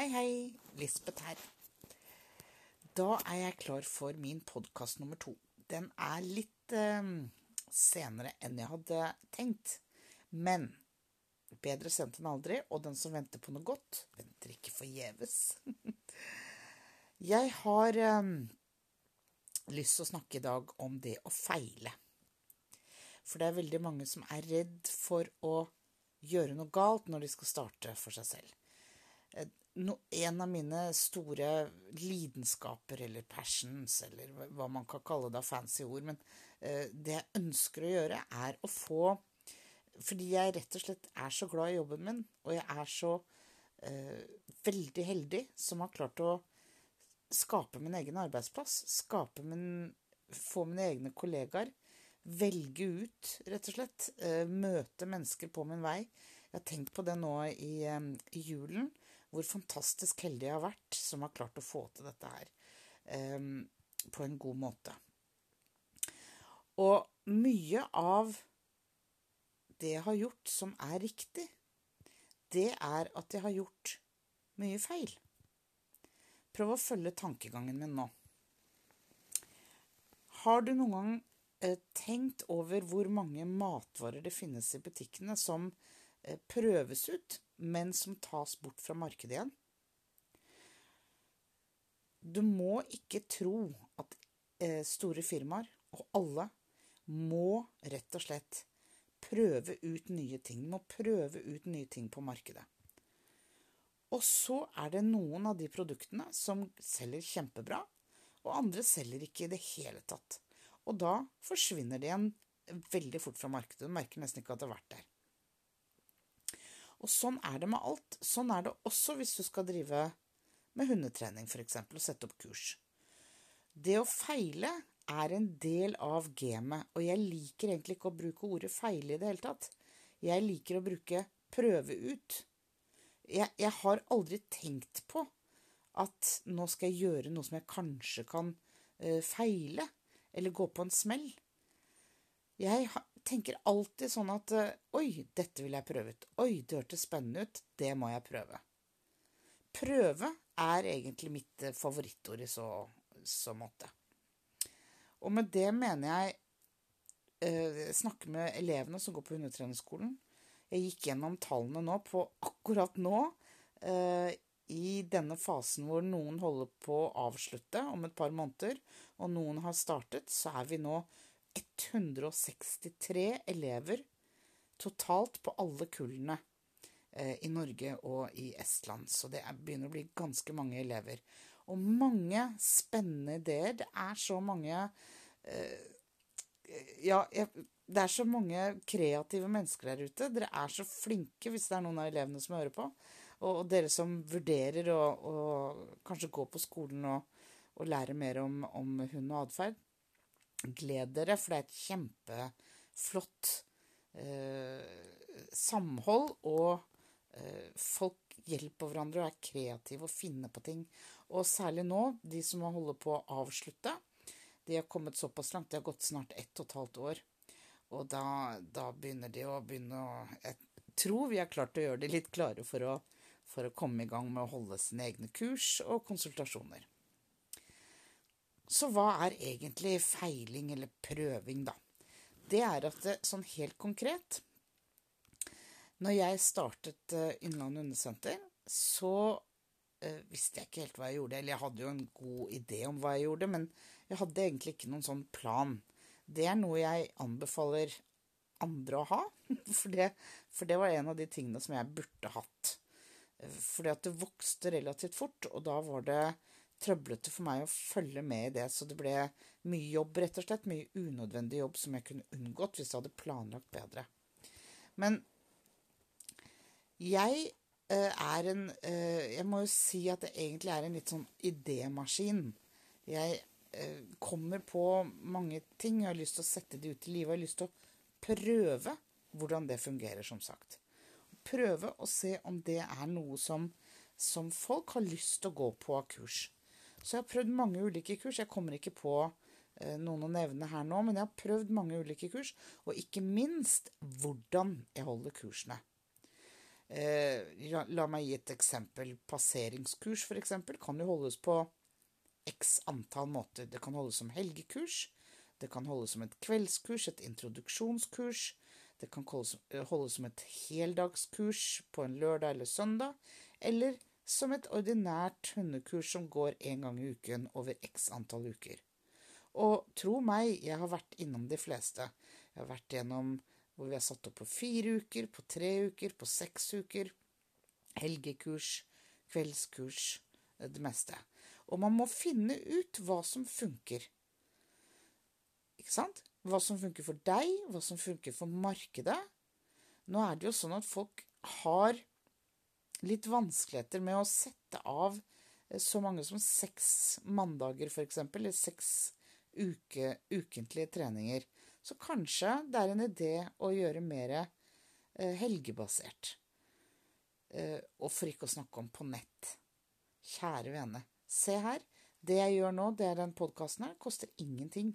Hei, hei. Lisbeth her. Da er jeg klar for min podkast nummer to. Den er litt eh, senere enn jeg hadde tenkt. Men bedre sendt enn aldri, og den som venter på noe godt, venter ikke forgjeves. jeg har eh, lyst til å snakke i dag om det å feile. For det er veldig mange som er redd for å gjøre noe galt når de skal starte for seg selv. Eh, en av mine store lidenskaper, eller passions, eller hva man kan kalle det av fancy ord, men eh, det jeg ønsker å gjøre, er å få Fordi jeg rett og slett er så glad i jobben min, og jeg er så eh, veldig heldig som har klart å skape min egen arbeidsplass, skape min, få mine egne kollegaer, velge ut, rett og slett, eh, møte mennesker på min vei. Jeg har tenkt på det nå i, eh, i julen hvor fantastisk heldig jeg har vært som har klart å få til dette her um, på en god måte. Og mye av det jeg har gjort som er riktig, det er at jeg har gjort mye feil. Prøv å følge tankegangen min nå. Har du noen gang eh, tenkt over hvor mange matvarer det finnes i butikkene som eh, prøves ut men som tas bort fra markedet igjen. Du må ikke tro at eh, store firmaer, og alle, må rett og slett prøve ut nye ting. Må prøve ut nye ting på markedet. Og så er det noen av de produktene som selger kjempebra, og andre selger ikke i det hele tatt. Og da forsvinner de igjen veldig fort fra markedet. Du merker nesten ikke at det har vært der. Og sånn er det med alt. Sånn er det også hvis du skal drive med hundetrening f.eks. og sette opp kurs. Det å feile er en del av gamet, og jeg liker egentlig ikke å bruke ordet feile i det hele tatt. Jeg liker å bruke prøve ut. Jeg, jeg har aldri tenkt på at nå skal jeg gjøre noe som jeg kanskje kan uh, feile, eller gå på en smell. Jeg tenker alltid sånn at eh, Oi, dette vil jeg prøve ut. Oi, det hørtes spennende ut. Det må jeg prøve. Prøve er egentlig mitt eh, favorittord i så, så måte. Og med det mener jeg eh, snakke med elevene som går på hundetrenerskolen. Jeg gikk gjennom tallene nå på akkurat nå. Eh, I denne fasen hvor noen holder på å avslutte om et par måneder, og noen har startet, så er vi nå 163 elever totalt på alle kullene eh, i Norge og i Estland. Så det begynner å bli ganske mange elever. Og mange spennende ideer. Det er så mange eh, Ja, det er så mange kreative mennesker der ute. Dere er så flinke, hvis det er noen av elevene som hører på. Og, dere som vurderer å, kanskje gå på skolen og, og lære mer om, om hund og atferd. Gled dere, for det er et kjempeflott eh, samhold. Og eh, folk hjelper hverandre og er kreative og finner på ting. Og særlig nå, de som holder på å avslutte. De har kommet såpass langt. Det har gått snart ett og et halvt år. Og da, da begynner de å begynne å Jeg tror vi har klart å gjøre de litt klare for å, for å komme i gang med å holde sine egne kurs og konsultasjoner. Så hva er egentlig feiling eller prøving, da? Det er at det, sånn helt konkret Når jeg startet uh, Innlandet Hundesenter, så uh, visste jeg ikke helt hva jeg gjorde. Eller jeg hadde jo en god idé om hva jeg gjorde, men jeg hadde egentlig ikke noen sånn plan. Det er noe jeg anbefaler andre å ha, for det, for det var en av de tingene som jeg burde hatt. Fordi at det vokste relativt fort, og da var det trøblete for meg å følge med i det. Så det ble mye jobb, rett og slett. Mye unødvendig jobb som jeg kunne unngått hvis jeg hadde planlagt bedre. Men jeg eh, er en eh, Jeg må jo si at det egentlig er en litt sånn idémaskin. Jeg eh, kommer på mange ting. Jeg har lyst til å sette det ut i livet. Jeg har lyst til å prøve hvordan det fungerer, som sagt. Prøve å se om det er noe som, som folk har lyst til å gå på av kurs. Så jeg har prøvd mange ulike kurs. Jeg kommer ikke på eh, noen å nevne her nå, men jeg har prøvd mange ulike kurs. Og ikke minst hvordan jeg holder kursene. Eh, la, meg gi et eksempel. Passeringskurs, eksempel, kan jo holdes på x antall måter. Det kan holdes som helgekurs. Det kan holdes som et kveldskurs, et introduksjonskurs. Det kan holdes, holdes som et heldagskurs på en lørdag eller søndag. Eller som et ordinært hundekurs som går én gang i uken over x antall uker. Og tro meg, jeg har vært innom de fleste. Jeg har vært gjennom hvor vi har satt opp på fire uker, på tre uker, på seks uker. Helgekurs, kveldskurs, det meste. Og man må finne ut hva som funker. Ikke sant? Hva som funker for deg, hva som funker for markedet. Nå er det jo sånn at folk har litt vanskeligheter med å sette av eh, så mange som seks mandager, f.eks., eller seks uke, ukentlige treninger. Så kanskje det er en idé å gjøre mer eh, helgebasert. Eh, og for ikke å snakke om på nett. Kjære vene, se her. Det jeg gjør nå, det er den podkasten her, koster ingenting.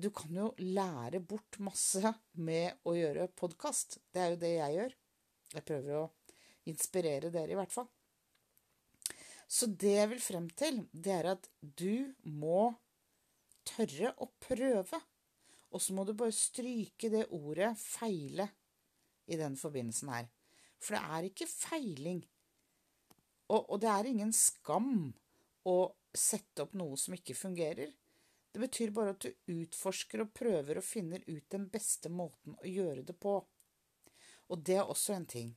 Du kan jo lære bort masse med å gjøre podkast. Det er jo det jeg gjør. Jeg prøver å inspirere dere, i hvert fall. Så det jeg vil frem til, det er at du må tørre å prøve. Og så må du bare stryke det ordet 'feile' i den forbindelsen her. For det er ikke feiling. Og, og, det er ingen skam å sette opp noe som ikke fungerer. Det betyr bare at du utforsker og prøver og finner ut den beste måten å gjøre det på. Og det er også en ting.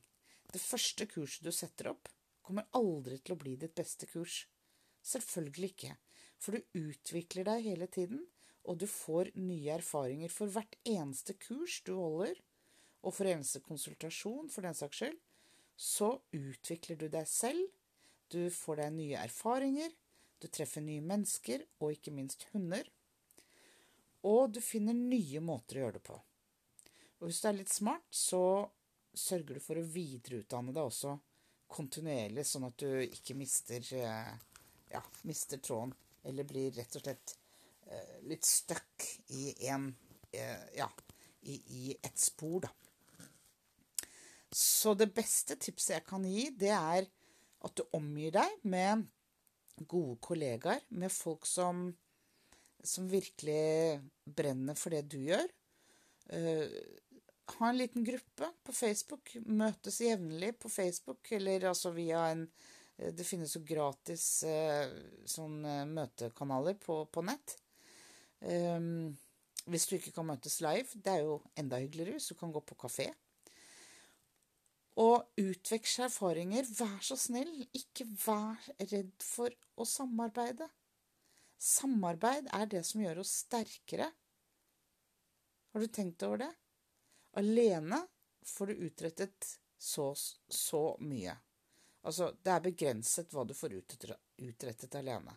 Det første kurset du setter opp, kommer aldri til å bli ditt beste kurs. Selvfølgelig ikke. For du utvikler deg hele tiden, og du får nye erfaringer for hvert eneste kurs du holder, og for eneste konsultasjon, for den saks skyld, så utvikler du deg selv, du får deg nye erfaringer, du treffer nye mennesker, og ikke minst hunder, og du finner nye måter å gjøre det på. Og hvis du er litt smart, så sørger du for å videreutdanne deg også kontinuerlig, sånn at du ikke mister, eh, ja, mister tråden, eller blir rett og slett Eh, litt stuck i en eh, Ja, i, i et spor, da. Så det beste tipset jeg kan gi, det er at du omgir deg med gode kollegaer, med folk som, som virkelig brenner for det du gjør. Uh, ha en liten gruppe på Facebook. Møtes jevnlig på Facebook, eller altså via en Det finnes jo gratis uh, sånn uh, møtekanaler på, på nett. Um, hvis du ikke kan møtes live. Det er jo enda hyggeligere hvis du kan gå på kafé. Og utveksle erfaringer. Vær så snill, ikke vær redd for å samarbeide. Samarbeid er det som gjør oss sterkere. Har du tenkt over det? Alene får du utrettet så, så mye. Altså, det er begrenset hva du får utrettet, alene.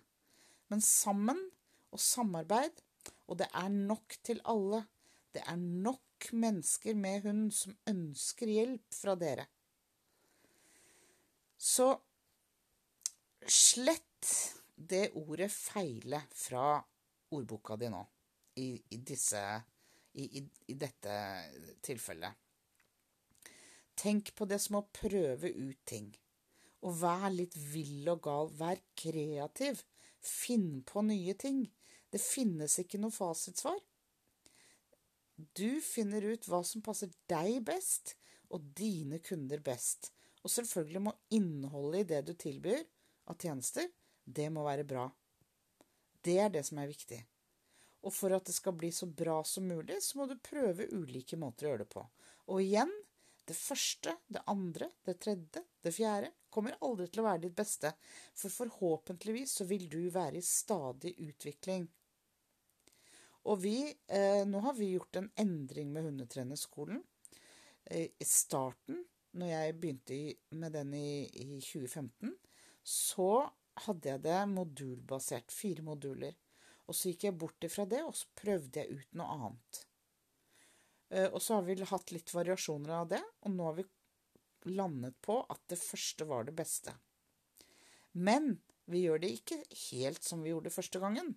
Men sammen og samarbeid og det er nok til alle. Det er nok mennesker med hund som ønsker hjelp fra dere. Så slett det ordet 'feile' fra ordboka di nå, i, i, disse, i, i dette tilfellet. Tenk på det som å prøve ut ting. Og vær litt vill og gal. Vær kreativ. Finn på nye ting. Det finnes ikke noe fasitsvar. Du finner ut hva som passer deg best og dine kunder best. Og selvfølgelig må innholdet i det du tilbyr av tjenester, det må være bra. Det er det som er viktig. Og for at det skal bli så bra som mulig, så må du prøve ulike måter å gjøre det på. Og igjen, det første, det andre, det tredje, det fjerde kommer aldri til å være ditt beste, for forhåpentligvis så vil du være i stadig utvikling. Og vi eh, Nå har vi gjort en endring med hundetrenerskolen. Eh, I starten, når jeg begynte i, med den i, i 2015, så hadde jeg det modulbasert. Fire moduler. Og så gikk jeg bort ifra det, og så prøvde jeg ut noe annet. Eh, og så har vi hatt litt variasjoner av det, og nå har vi landet på at det første var det beste. Men vi gjør det ikke helt som vi gjorde første gangen.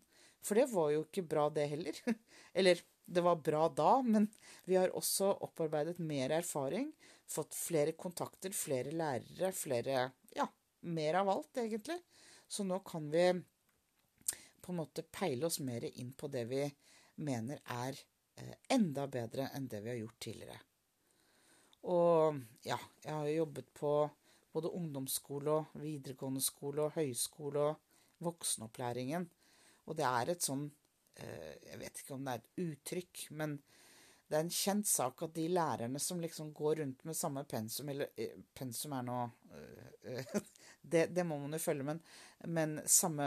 For det var jo ikke bra, det heller. Eller det var bra da, men vi har også opparbeidet mer erfaring, fått flere kontakter, flere lærere, flere Ja, mer av alt, egentlig. Så nå kan vi på en måte peile oss mer inn på det vi mener er eh, enda bedre enn det vi har gjort tidligere. Og ja, jeg har jo jobbet på både ungdomsskole og videregående skole og høyskole og voksenopplæringen. Og det er et sånn eh, Jeg vet ikke om det er et uttrykk, men det er en kjent sak at de lærerne som liksom går rundt med samme pensum Eller eh, pensum er nå det, det, må man jo følge, men, men samme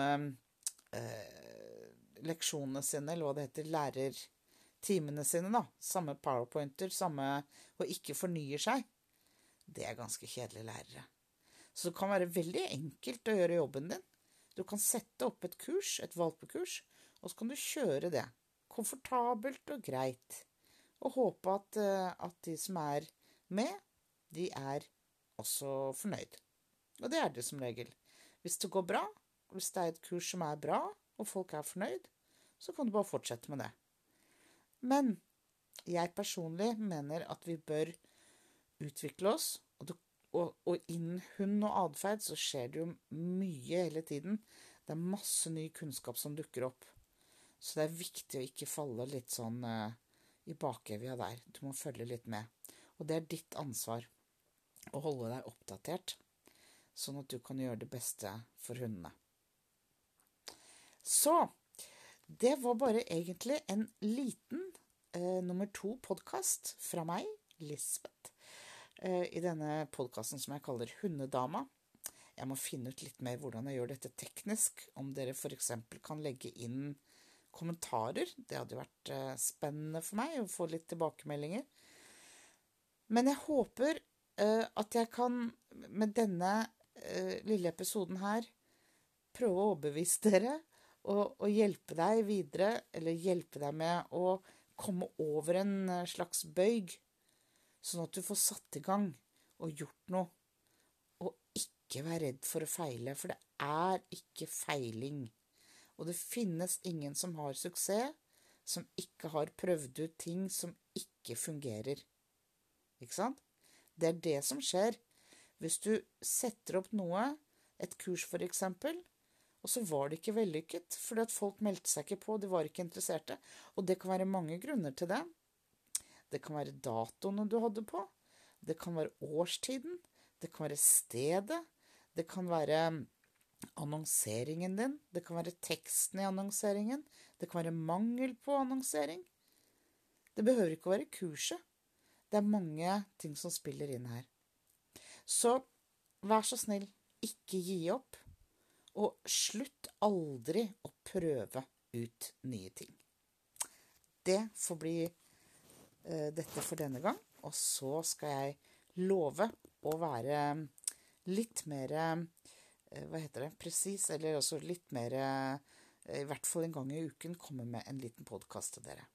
eh, leksjonene sine, eller hva det heter, lærertimene sine, da. Samme powerpointer, samme Og ikke fornyer seg. Det er ganske kjedelige lærere. Så det kan være veldig enkelt å gjøre jobben din. Du kan sette opp et kurs, et valpekurs, og så kan du kjøre det. Komfortabelt og greit. Og håpe at, eh, at de som er med, de er også fornøyd. Og det er det som regel. Hvis det går bra, hvis det er et kurs som er bra, og folk er fornøyd, så kan du bare fortsette med det. Men jeg personlig mener at vi bør utvikle oss, og, og, og innen hund og atferd så skjer det jo mye hele tiden. Det er masse ny kunnskap som dukker opp. Så det er viktig å ikke falle litt sånn uh, i bakevja der. Du må følge litt med. Og det er ditt ansvar å holde deg oppdatert, sånn at du kan gjøre det beste for hundene. Så det var bare egentlig en liten eh, nummer to-podkast fra meg, Lisbeth, eh, i denne podkasten som jeg kaller Hundedama. Jeg må finne ut litt mer hvordan jeg gjør dette teknisk. Om dere f.eks. kan legge inn kommentarer. Det hadde vært eh, spennende for meg å få litt tilbakemeldinger. Men jeg håper eh, at jeg kan, med denne eh, lille episoden her, prøve å overbevise dere og, og, hjelpe deg videre, eller hjelpe deg med å komme over en eh, slags bøyg, sånn at du får satt i gang og gjort noe. Og ikke vær redd for å feile, for det er ikke feiling. Og det finnes ingen som har suksess, som ikke har prøvd ut ting som ikke fungerer. Ikke sant? Det er det som skjer. Hvis du setter opp noe, et kurs for eksempel, og så var det ikke vellykket, fordi at folk meldte seg ikke på, de var ikke interesserte. Og det kan være mange grunner til det. Det kan være datoene du hadde på. Det kan være årstiden. Det kan være stedet. Det kan være annonseringen din. Det kan være teksten i annonseringen. Det kan være mangel på annonsering. Det behøver ikke å være kurset. Det er mange ting som spiller inn her. Så vær så snill, ikke gi opp. Og slutt aldri å prøve ut nye ting. Det får bli uh, dette for denne gang. Og så skal jeg love å være litt mer uh, Hva heter det? Presis. Eller også litt mer uh, I hvert fall en gang i uken komme med en liten podkast til dere.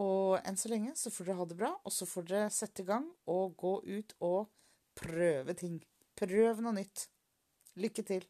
Og enn så lenge så får dere ha det bra, og så får dere sette i gang og gå ut og prøve ting. Prøv noe nytt. Lykke til!